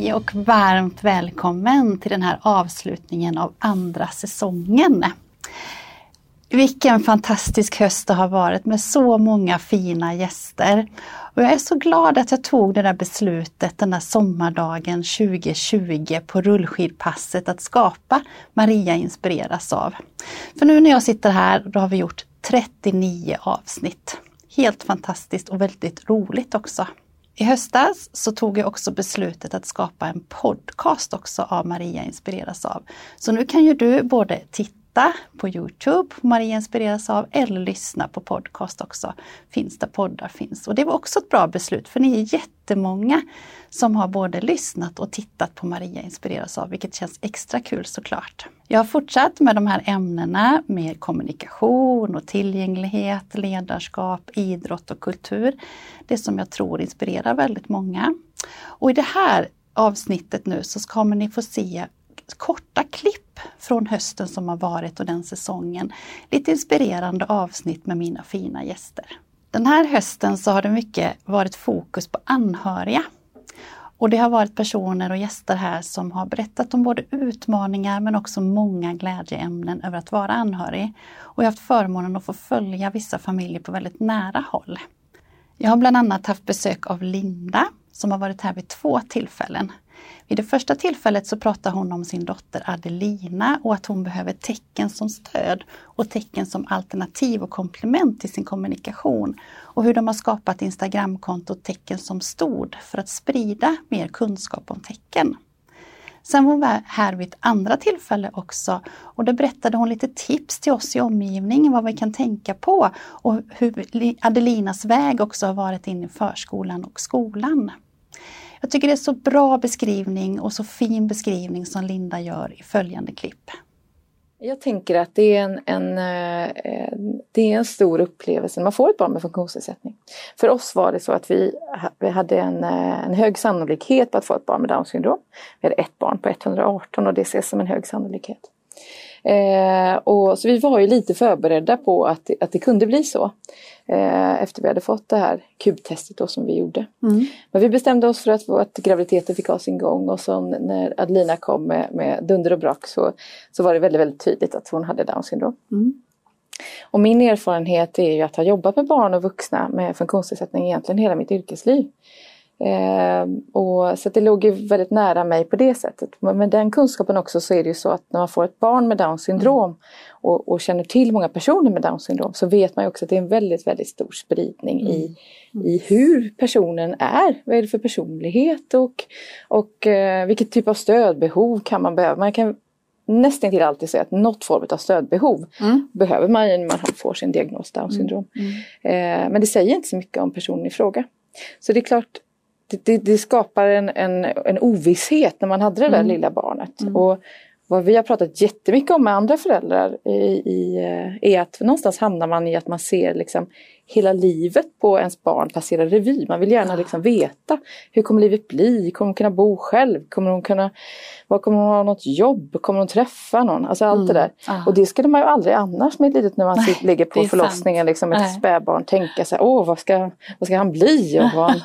Hej och varmt välkommen till den här avslutningen av andra säsongen. Vilken fantastisk höst det har varit med så många fina gäster. Och jag är så glad att jag tog det där beslutet den där sommardagen 2020 på rullskidpasset att skapa Maria inspireras av. För nu när jag sitter här, då har vi gjort 39 avsnitt. Helt fantastiskt och väldigt roligt också. I höstas så tog jag också beslutet att skapa en podcast också av Maria inspireras av. Så nu kan ju du både titta på Youtube, Maria inspireras av, eller lyssna på podcast också. Finns där poddar finns. Och det var också ett bra beslut för ni är jättemånga som har både lyssnat och tittat på Maria inspireras av, vilket känns extra kul såklart. Jag har fortsatt med de här ämnena med kommunikation och tillgänglighet, ledarskap, idrott och kultur. Det som jag tror inspirerar väldigt många. Och i det här avsnittet nu så kommer ni få se korta klipp från hösten som har varit och den säsongen. Lite inspirerande avsnitt med mina fina gäster. Den här hösten så har det mycket varit fokus på anhöriga. Och det har varit personer och gäster här som har berättat om både utmaningar men också många glädjeämnen över att vara anhörig. Och jag har haft förmånen att få följa vissa familjer på väldigt nära håll. Jag har bland annat haft besök av Linda som har varit här vid två tillfällen. Vid det första tillfället så pratar hon om sin dotter Adelina och att hon behöver tecken som stöd och tecken som alternativ och komplement till sin kommunikation. Och hur de har skapat Instagramkontot Tecken som stod för att sprida mer kunskap om tecken. Sen var hon här vid ett andra tillfälle också och då berättade hon lite tips till oss i omgivningen vad vi kan tänka på och hur Adelinas väg också har varit in i förskolan och skolan. Jag tycker det är så bra beskrivning och så fin beskrivning som Linda gör i följande klipp. Jag tänker att det är en, en, eh, det är en stor upplevelse när man får ett barn med funktionsnedsättning. För oss var det så att vi, vi hade en, eh, en hög sannolikhet på att få ett barn med Downs syndrom. Vi hade ett barn på 118 och det ses som en hög sannolikhet. Eh, och, så vi var ju lite förberedda på att, att det kunde bli så. Eh, efter vi hade fått det här kubtestet då som vi gjorde. Mm. Men vi bestämde oss för att, att graviditeten fick ha sin gång och så när Adelina kom med, med dunder och brak så, så var det väldigt, väldigt tydligt att hon hade Downs syndrom. Mm. Och min erfarenhet är ju att ha jobbat med barn och vuxna med funktionsnedsättning egentligen hela mitt yrkesliv. Eh, och, så det låg ju väldigt nära mig på det sättet. Men med den kunskapen också så är det ju så att när man får ett barn med Downs syndrom och, och, känner till många personer med Downs syndrom så vet man ju också att det är en väldigt, väldigt stor spridning mm. i, i hur personen är. Vad är det för personlighet och, och eh, vilket typ av stödbehov kan man behöva. Man kan nästan till alltid säga att något form av stödbehov mm. behöver man när man får sin diagnos Downs syndrom. Mm. mm. Eh, men det säger inte så mycket om personen i fråga. Så det är klart, det, det, det, skapar en, en, en ovisshet när man hade det där mm. lilla barnet. Mm. Och vad vi har pratat jättemycket om med andra föräldrar i, i, eh, är att någonstans hamnar man i att man ser liksom hela livet på ens barn passerar revy. Man vill gärna liksom veta hur kommer livet bli? Kommer hon kunna bo själv? Kommer hon kunna, var kommer hon ha något jobb? Kommer hon träffa någon? Alltså allt det där. Ah. Och det skulle man ju aldrig annars med ett litet när man Nej, sitter, ligger på förlossningen, liksom ett Nej. spädbarn, tänka sig, åh vad ska, vad ska han bli? Och vad han...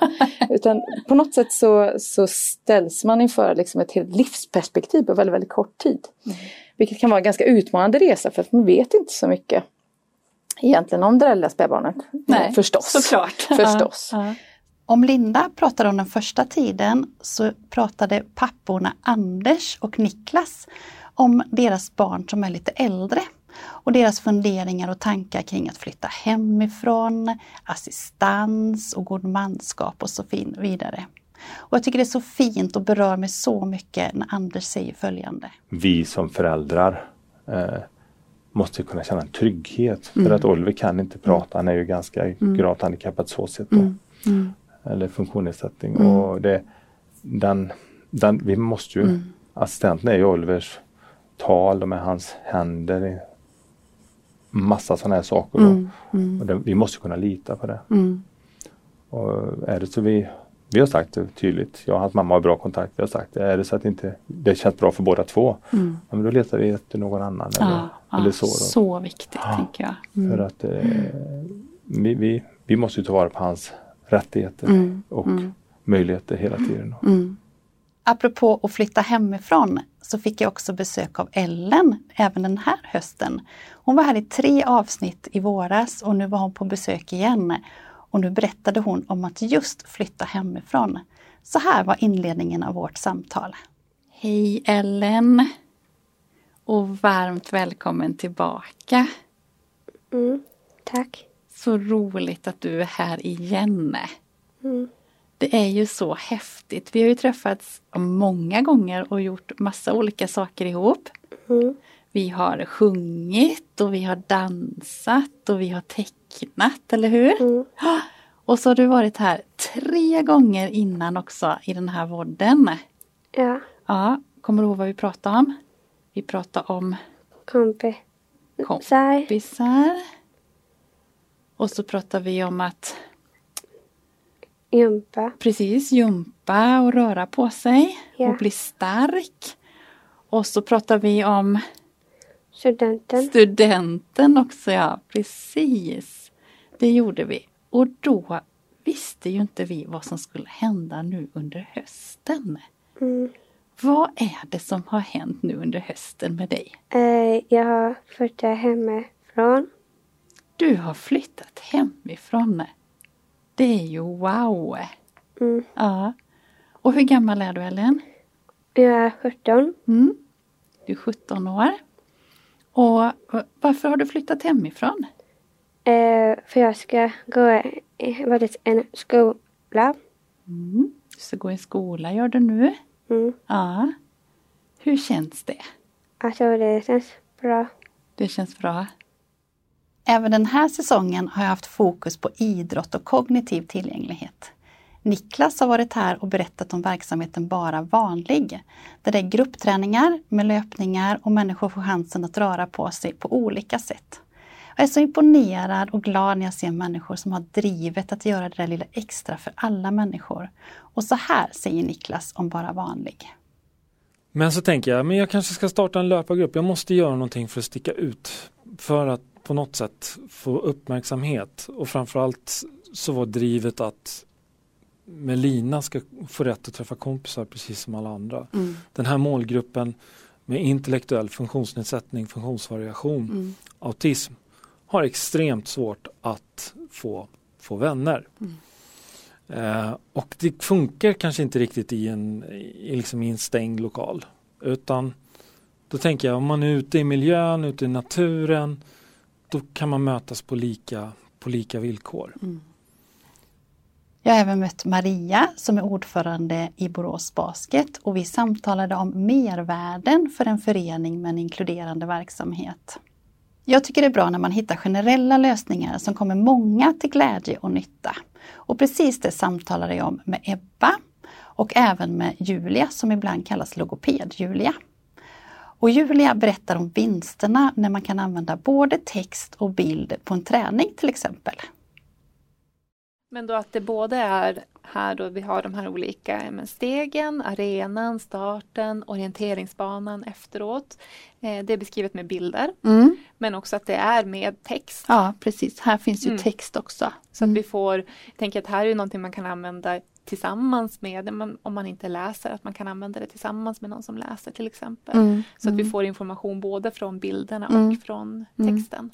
Utan på något sätt så, så ställs man inför liksom ett helt livsperspektiv på väldigt, väldigt kort tid. Mm. Vilket kan vara en ganska utmanande resa för att man vet inte så mycket egentligen om det där lilla spädbarnet. Nej, förstås. såklart. Förstås. Ja, ja. Om Linda pratade om den första tiden så pratade papporna Anders och Niklas om deras barn som är lite äldre och deras funderingar och tankar kring att flytta hemifrån, assistans och godmanskap och så fin- vidare. Och jag tycker det är så fint och berör mig så mycket när Anders säger följande. vi som föräldrar eh, måste kunna känna en trygghet. Mm. För att Oliver kan inte prata, han är ju ganska gravt handikappad så sett. Då. Mm. Eller funktionsnedsättning. Och det, den, den, vi måste ju, Mm. assistenten är ju Olivers tal och med hans händer. Massa sådana här saker. Då. Mm. Och det, vi måste kunna lita på det. Mm. Och är det så vi, vi har sagt det tydligt, jag och hans mamma har bra kontakt. Vi har sagt det, är det så att inte, det känns bra för båda två, Mm. ja, men då letar vi efter någon annan. Eller, Ja, ja, eller så. Då. så viktigt tänker jag. Mm. För att eh, vi, vi, vi måste ju ta vara på hans rättigheter Mm, och mm. möjligheter hela tiden. Mm. Apropå att flytta hemifrån så fick jag också besök av Ellen även den här hösten. Hon var här i tre avsnitt i våras och nu var hon på besök igen. Och nu berättade hon om att just flytta hemifrån. Så här var inledningen av vårt samtal. Hej Ellen! Och varmt välkommen tillbaka. Mm, tack. Så roligt att du är här igen. Mm. Det är ju så häftigt. Vi har ju träffats många gånger och gjort massa olika saker ihop. Mm. Vi har sjungit och vi har dansat och vi har tecknat, eller hur? Mm. Och så har du varit här tre gånger innan också i den här vodden. Ja, Ja, kommer du ihåg vad vi pratade om? Vi pratade om kompisar. kompisar. Och så pratade vi om att Jumpa. precis jumpa och röra på sig Ja. och bli stark. Och så pratar vi om Studenten. studenten också, ja precis. Det gjorde vi. Och då visste ju inte vi vad som skulle hända nu under hösten. Mm. Vad är det som har hänt nu under hösten med dig? Eh, jag har flyttat hemifrån. Du har flyttat hemifrån. Det är ju wow! Mm. Ja. Och hur gammal är du Ellen? Jag är 17. Mm. Du är 17 år. Och varför har du flyttat hemifrån? Eh, för jag ska gå i en skola. Mm. Du ska gå i skola, gör du nu? Mm. Ja. Hur känns det? Alltså det känns bra. Det känns bra. Även den här säsongen har jag haft fokus på idrott och kognitiv tillgänglighet. Niklas har varit här och berättat om verksamheten Bara vanlig. Där det är gruppträningar med löpningar och människor får chansen att röra på sig på olika sätt. Jag är så imponerad och glad när jag ser människor som har drivet att göra det där lilla extra för alla människor. Och så här säger Niklas om Bara vanlig. Men så tänker jag, men jag kanske ska starta en löpargrupp. Jag måste göra någonting för att sticka ut. För att på något sätt få uppmärksamhet. Och framförallt så var drivet att Melina ska få rätt att träffa kompisar precis som alla andra. Mm. Den här målgruppen med intellektuell funktionsnedsättning, funktionsvariation, Mm. autism har extremt svårt att få, få vänner. Eh, och det funkar kanske inte riktigt i en, i, liksom i en stängd lokal. Utan då tänker jag om man är ute i miljön, ute i naturen, då kan man mötas på lika, på lika villkor. Jag har även mött Maria som är ordförande i Borås Basket och vi samtalade om mervärden för en förening med en inkluderande verksamhet. Jag tycker det är bra när man hittar generella lösningar som kommer många till glädje och nytta. Och precis det samtalade jag om med Ebba och även med Julia som ibland kallas logoped-Julia. Och Julia berättar om vinsterna när man kan använda både text och bild på en träning till exempel. Men då att det både är här då vi har de här olika men stegen, arenan, starten, orienteringsbanan efteråt. Eh, det är beskrivet med bilder. Mm. Men också att det är med text. Ja precis, här finns ju Mm. text också. Så Mm. att vi får, jag tänker att här är någonting man kan använda tillsammans med, om man inte läser, att man kan använda det tillsammans med någon som läser till exempel. Mm. Så att vi Mm. får information både från bilderna Mm. och från texten.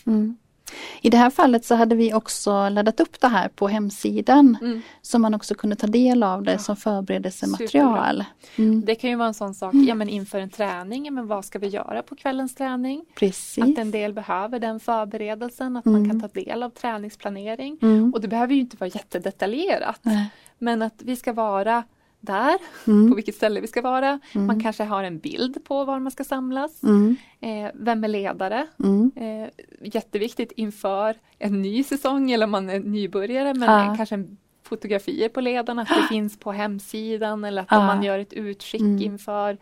Mm. I det här fallet så hade vi också laddat upp det här på hemsidan Mm. så man också kunde ta del av det Ja. som förberedelsematerial. Mm. Det kan ju vara en sån sak, ja men inför en träning, men vad ska vi göra på kvällens träning? Precis. Att en del behöver den förberedelsen, att Mm. man kan ta del av träningsplanering. Mm. Och det behöver ju inte vara jättedetaljerat. Nej. Men att vi ska vara där, på Mm. vilket ställe vi ska vara. Mm. Man kanske har en bild på var man ska samlas. Mm. Eh, vem är ledare? Mm. Eh, jätteviktigt inför en ny säsong eller om man är nybörjare men Ja. eh, kanske en fotografier på ledarna, att det finns på hemsidan eller att Ja. om man gör ett utskick Mm. inför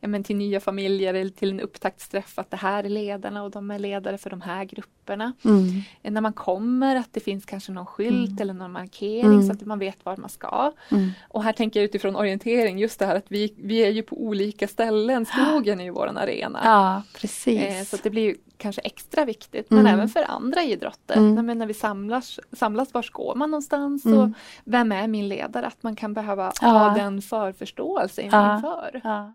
ja, men till nya familjer eller till en upptaktsträff att det här är ledarna och de är ledare för de här grupperna. Mm. Eh, När man kommer att det finns kanske någon skylt Mm. eller någon markering Mm. så att man vet var man ska. Mm. Och här tänker jag utifrån orientering just det här att vi, vi är ju på olika ställen, skogen är ju våran arena. Ja, precis. Eh, så det blir kanske extra viktigt men Mm. även för andra idrotter. Mm. Men när vi samlas, samlas, var går man någonstans Mm. och vem är min ledare? Att man kan behöva Ja. ha den förförståelsen Ja. inför. Ja.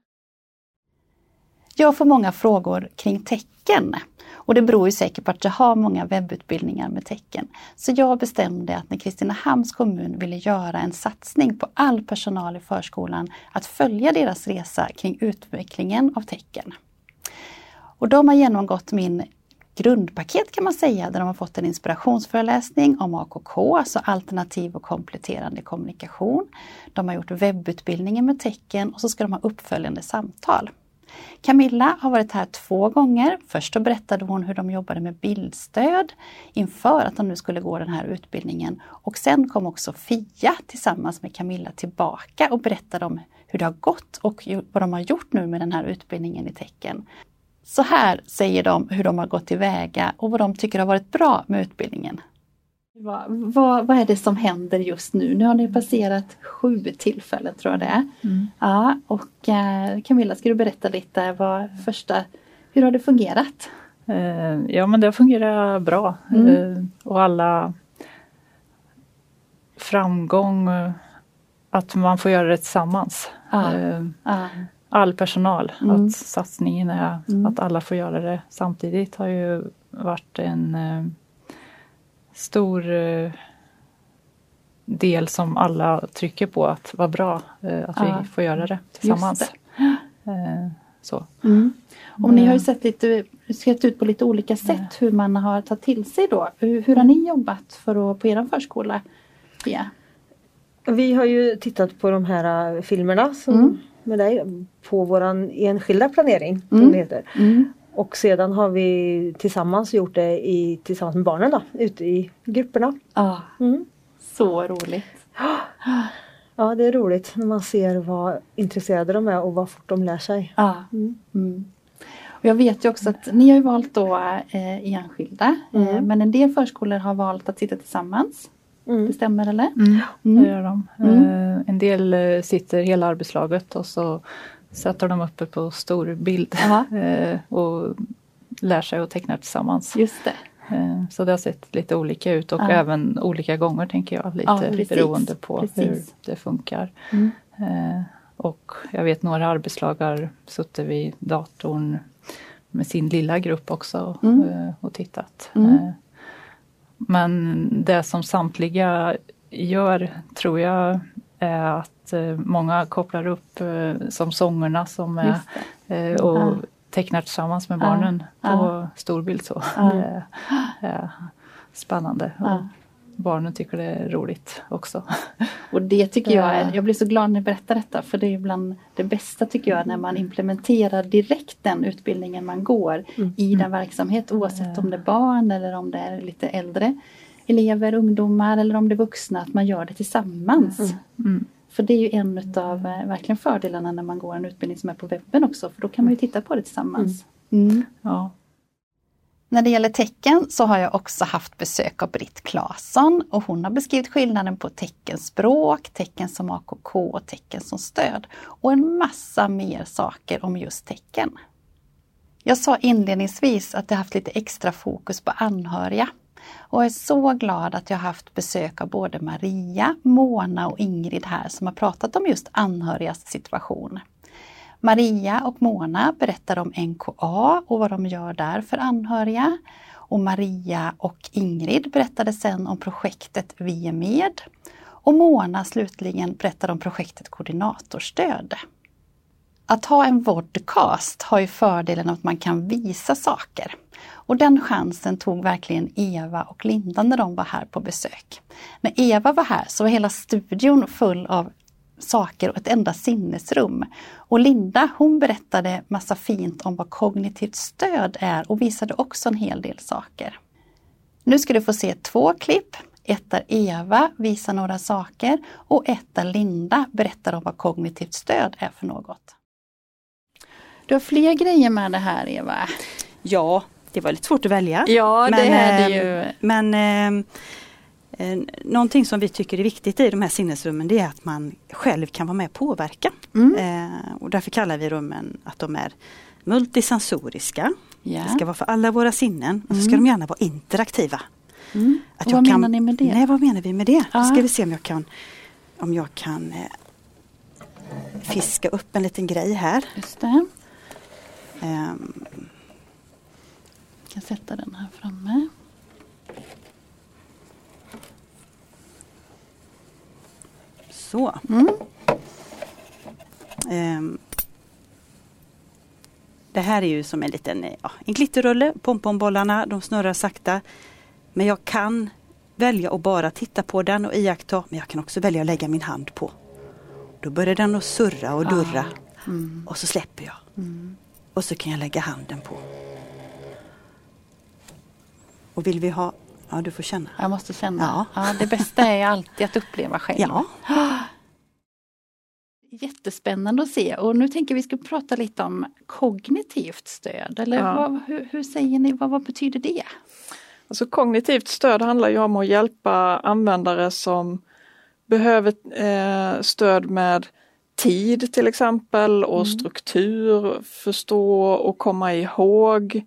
Jag får många frågor kring tecken. Och det beror ju säkert på att jag har många webbutbildningar med tecken. Så jag bestämde att när Kristinehamns kommun ville göra en satsning på all personal i förskolan att följa deras resa kring utvecklingen av tecken. Och de har genomgått min grundpaket kan man säga, där de har fått en inspirationsföreläsning om AKK, alltså alternativ och kompletterande kommunikation. De har gjort webbutbildningen med tecken och så ska de ha uppföljande samtal. Camilla har varit här två gånger. Först då berättade hon hur de jobbade med bildstöd inför att de nu skulle gå den här utbildningen. Och sen kom också Fia tillsammans med Camilla tillbaka och berättade om hur det har gått och vad de har gjort nu med den här utbildningen i tecken. Så här säger de hur de har gått tillväga och vad de tycker har varit bra med utbildningen. Vad, vad, vad är det som händer just nu? Nu har ni passerat sju tillfällen tror jag det är. Ja, och eh, Camilla, ska du berätta lite vad första, hur har det fungerat? Eh, Ja men det fungerar bra. Mm. Eh, Och alla framgång, att man får göra det tillsammans. Eh, Ja, All personal, Mm. att satsningen är Mm. att alla får göra det samtidigt har ju varit en eh, stor eh, del som alla trycker på att vara bra, eh, att Ja. vi får göra det tillsammans. Just Eh, Så. Mm. Och ni har ju Mm. sett, lite, sett ut på lite olika sätt hur man har tagit till sig då. Hur, hur har ni jobbat för att, på er förskola? Ja. Vi har ju tittat på de här äh, filmerna som, Mm. Med dig på våran enskilda planering. Mm. Som det heter. Mm. Och sedan har vi tillsammans gjort det i, tillsammans med barnen då, ute i grupperna. Ja, Mm. så roligt. Ja det är roligt när man ser vad intresserade de är och vad fort de lär sig. Ja. Mm. Mm. Och jag vet ju också att ni har valt då eh, enskilda eh, Mm. men en del förskolor har valt att sitta tillsammans. Mm. Det stämmer eller? Mm. Mm. Det gör de. Mm. Eh, En del eh, sitter hela arbetslaget och så sätter de uppe på stor bild eh, och lär sig att teckna tillsammans. Just det. Så det har sett lite olika ut och Ja. även olika gånger tänker jag. Lite Ja, precis. beroende på Precis. hur det funkar. Mm. Och jag vet några arbetslag har suttit vid datorn med sin lilla grupp också Mm. och tittat. Mm. Men det som samtliga gör tror jag är att eh, många kopplar upp eh, som sångerna som är eh, och Ja. tecknar tillsammans med Ja. barnen på Ja. storbild så. Ja. Det är spännande. Barnen tycker det är roligt också. Och det tycker jag är, Ja. jag blir så glad när ni berättar detta för det är bland det bästa tycker jag när man implementerar direkt den utbildningen man går Mm. i den verksamhet oavsett om det är barn eller om det är lite äldre elever, ungdomar eller om det är vuxna att man gör det tillsammans. Mm. För det är ju en utav eh, verkligen fördelarna när man går en utbildning som är på webben också för då kan man ju titta på det tillsammans. Mm. Ja. När det gäller tecken så har jag också haft besök av Britt Claesson och hon har beskrivit skillnaden på teckenspråk, tecken som AKK och tecken som stöd och en massa mer saker om just tecken. Jag sa inledningsvis att jag haft lite extra fokus på anhöriga och är så glad att jag haft besök av både Maria, Mona och Ingrid här som har pratat om just anhörigas situation. Maria och Mona berättar om NKA och vad de gör där för anhöriga. Och Maria och Ingrid berättade sen om projektet Vi är med. Och Mona slutligen berättade om projektet Koordinatorstöd. Att ha en vodcast har ju fördelen att man kan visa saker. Och den chansen tog verkligen Eva och Linda när de var här på besök. När Eva var här så var hela studion full av saker och ett enda sinnesrum. Och Linda hon berättade massa fint om vad kognitivt stöd är och visade också en hel del saker. Nu ska du få se två klipp. Ett där Eva visar några saker och ett där Linda berättar om vad kognitivt stöd är för något. Du har fler grejer med det här Eva? Ja, det var lite svårt att välja. Ja, det men, är det eh, ju. Men eh, eh, någonting som vi tycker är viktigt i de här sinnesrummen det är att man själv kan vara med och påverka. Mm. Eh, och därför kallar vi rummen att de är multisensoriska. Ja. Det ska vara för alla våra sinnen och så ska Mm. de gärna vara interaktiva. Mm. Att vad kan- menar ni med det? Nej, vad menar vi med det? Ja. Ska vi se om jag kan, om jag kan eh, fiska upp en liten grej här. Just det. Ehm, Jag kan sätta den här framme. Så. Mm. Ehm, det här är ju som en liten eh, ja, en glitterrulle. Pompombollarna de snurrar sakta. Men jag kan välja att bara titta på den och iaktta. Men jag kan också välja att lägga min hand på. Då börjar den att surra och durra. Mm. Och så släpper jag. Och så kan jag lägga handen på. Och vill vi ha... Ja, du får känna. Jag måste känna. Ja. Ja. det bästa är alltid att uppleva själv. Ja. Jättespännande att se och nu tänker vi ska prata lite om kognitivt stöd. Eller Ja. vad, hur, hur säger ni, vad, vad betyder det? Alltså kognitivt stöd handlar ju om att hjälpa användare som behöver eh, stöd med tid till exempel och struktur, förstå och komma ihåg.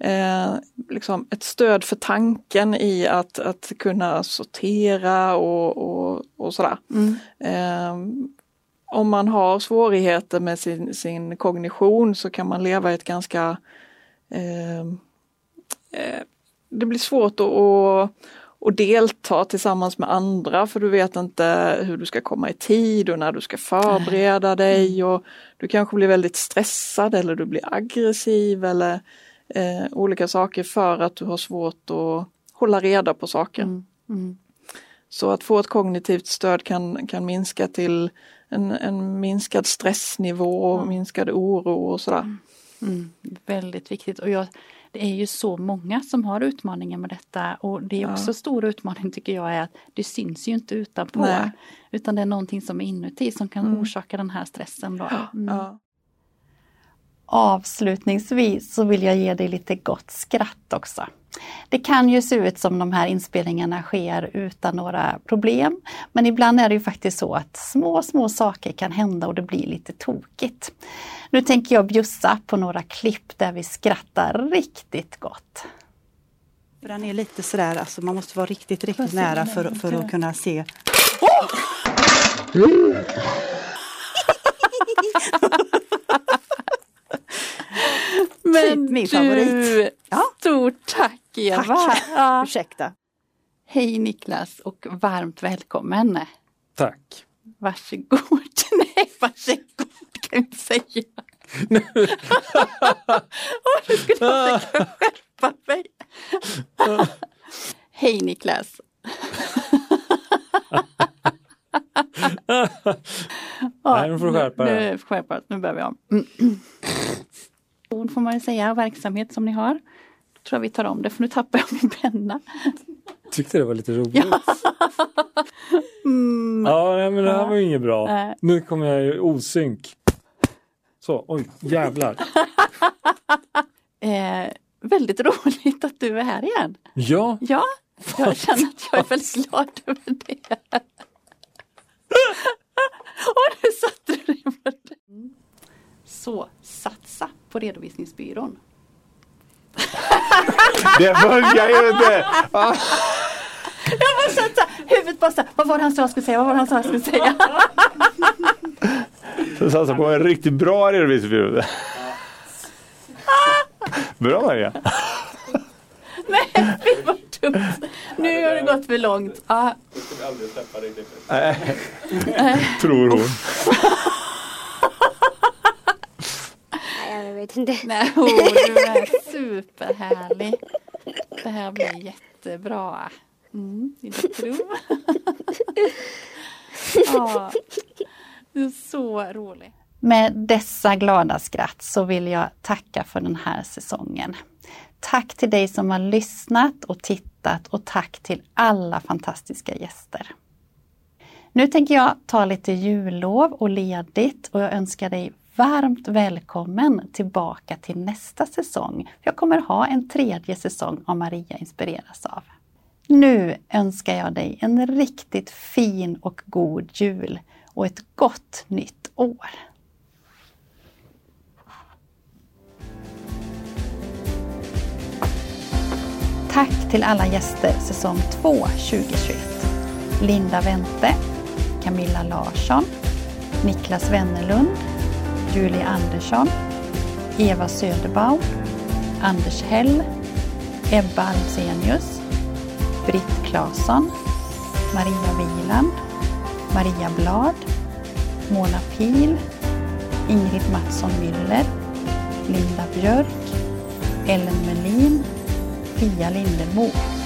Eh, liksom ett stöd för tanken i att, att kunna sortera och, och, och sådär. Eh, om man har svårigheter med sin, sin kognition så kan man leva i ett ganska eh, eh, det blir svårt att, att, att delta tillsammans med andra för du vet inte hur du ska komma i tid och när du ska förbereda dig och du kanske blir väldigt stressad eller du blir aggressiv eller eh, olika saker för att du har svårt att hålla reda på saker. Mm. Mm. Så att få ett kognitivt stöd kan, kan minska till en, en minskad stressnivå och minskad oro och sådär. Mm. Väldigt viktigt och jag, det är ju så många som har utmaningar med detta och det är Ja. också stor utmaning tycker jag är att det syns ju inte utanpå. Nej. Utan det är någonting som är inuti som kan Mm. orsaka den här stressen. Då. Mm. Ja. Avslutningsvis så vill jag ge dig lite gott skratt också. Det kan ju se ut som de här inspelningarna sker utan några problem. Men ibland är det ju faktiskt så att små, små saker kan hända och det blir lite tokigt. Nu tänker jag bjussa på några klipp där vi skrattar riktigt gott. Den är lite sådär, alltså man måste vara riktigt, riktigt nära för, för att kunna se. Typ min favorit. Ja. stort tack Eva! Tack. Ja. Ursäkta. Hej Niklas och varmt välkommen! Tack. Varsågod! Nej, varsågod kan jag inte säga. Nu skulle jag försöka skärpa mig. Hej Niklas! Nej, nu får du skärpa dig. Nu, oss. nu börjar vi Ord får man ju säga, verksamhet som ni har. Då tror jag vi tar om det för nu tappar jag min penna. Tyckte det var lite roligt. Mm. Ja, men det här var ju inget bra. Nej. Nu kommer jag i osynk. Så, oj, jävlar. Eh, väldigt roligt att du är här igen. Ja, Ja, jag känner att jag är väldigt glad över det. Och nu satte du dig på det. Så satsa på redovisningsbyrån. Det funkar ju inte! Jag bara satsa, huvudet bara så här, vad var det han sa jag skulle säga, vad var det han sa jag skulle säga? Så satsa på en riktigt bra redovisningsbyrå. Bra Maria! Nej, fy vad dumt. Nu har det gått för långt. Ja, Tror hon. Nej, jag vet inte. nej, oh, du är superhärlig. Det här blir jättebra. Mm, din tro. ja, du är så rolig. Med dessa glada skratt så vill jag tacka för den här säsongen. Tack till dig som har lyssnat och tittat och tack till alla fantastiska gäster. Nu tänker jag ta lite jullov och ledigt och jag önskar dig varmt välkommen tillbaka till nästa säsong. Jag kommer ha en tredje säsong av Maria inspireras av. Nu önskar jag dig en riktigt fin och god jul och ett gott nytt år. Tack till alla gäster säsong 2 2021. Linda Wente, Camilla Larsson, Niklas Wennerlund, Julie Andersson, Eva Söderbaum, Anders Hell, Ebba Alsenius, Britt Claesson, Maria Wieland, Maria Blad, Mona Pil, Ingrid Mattsson Müller, Linda Björk, Ellen Melin, Pia Lindermo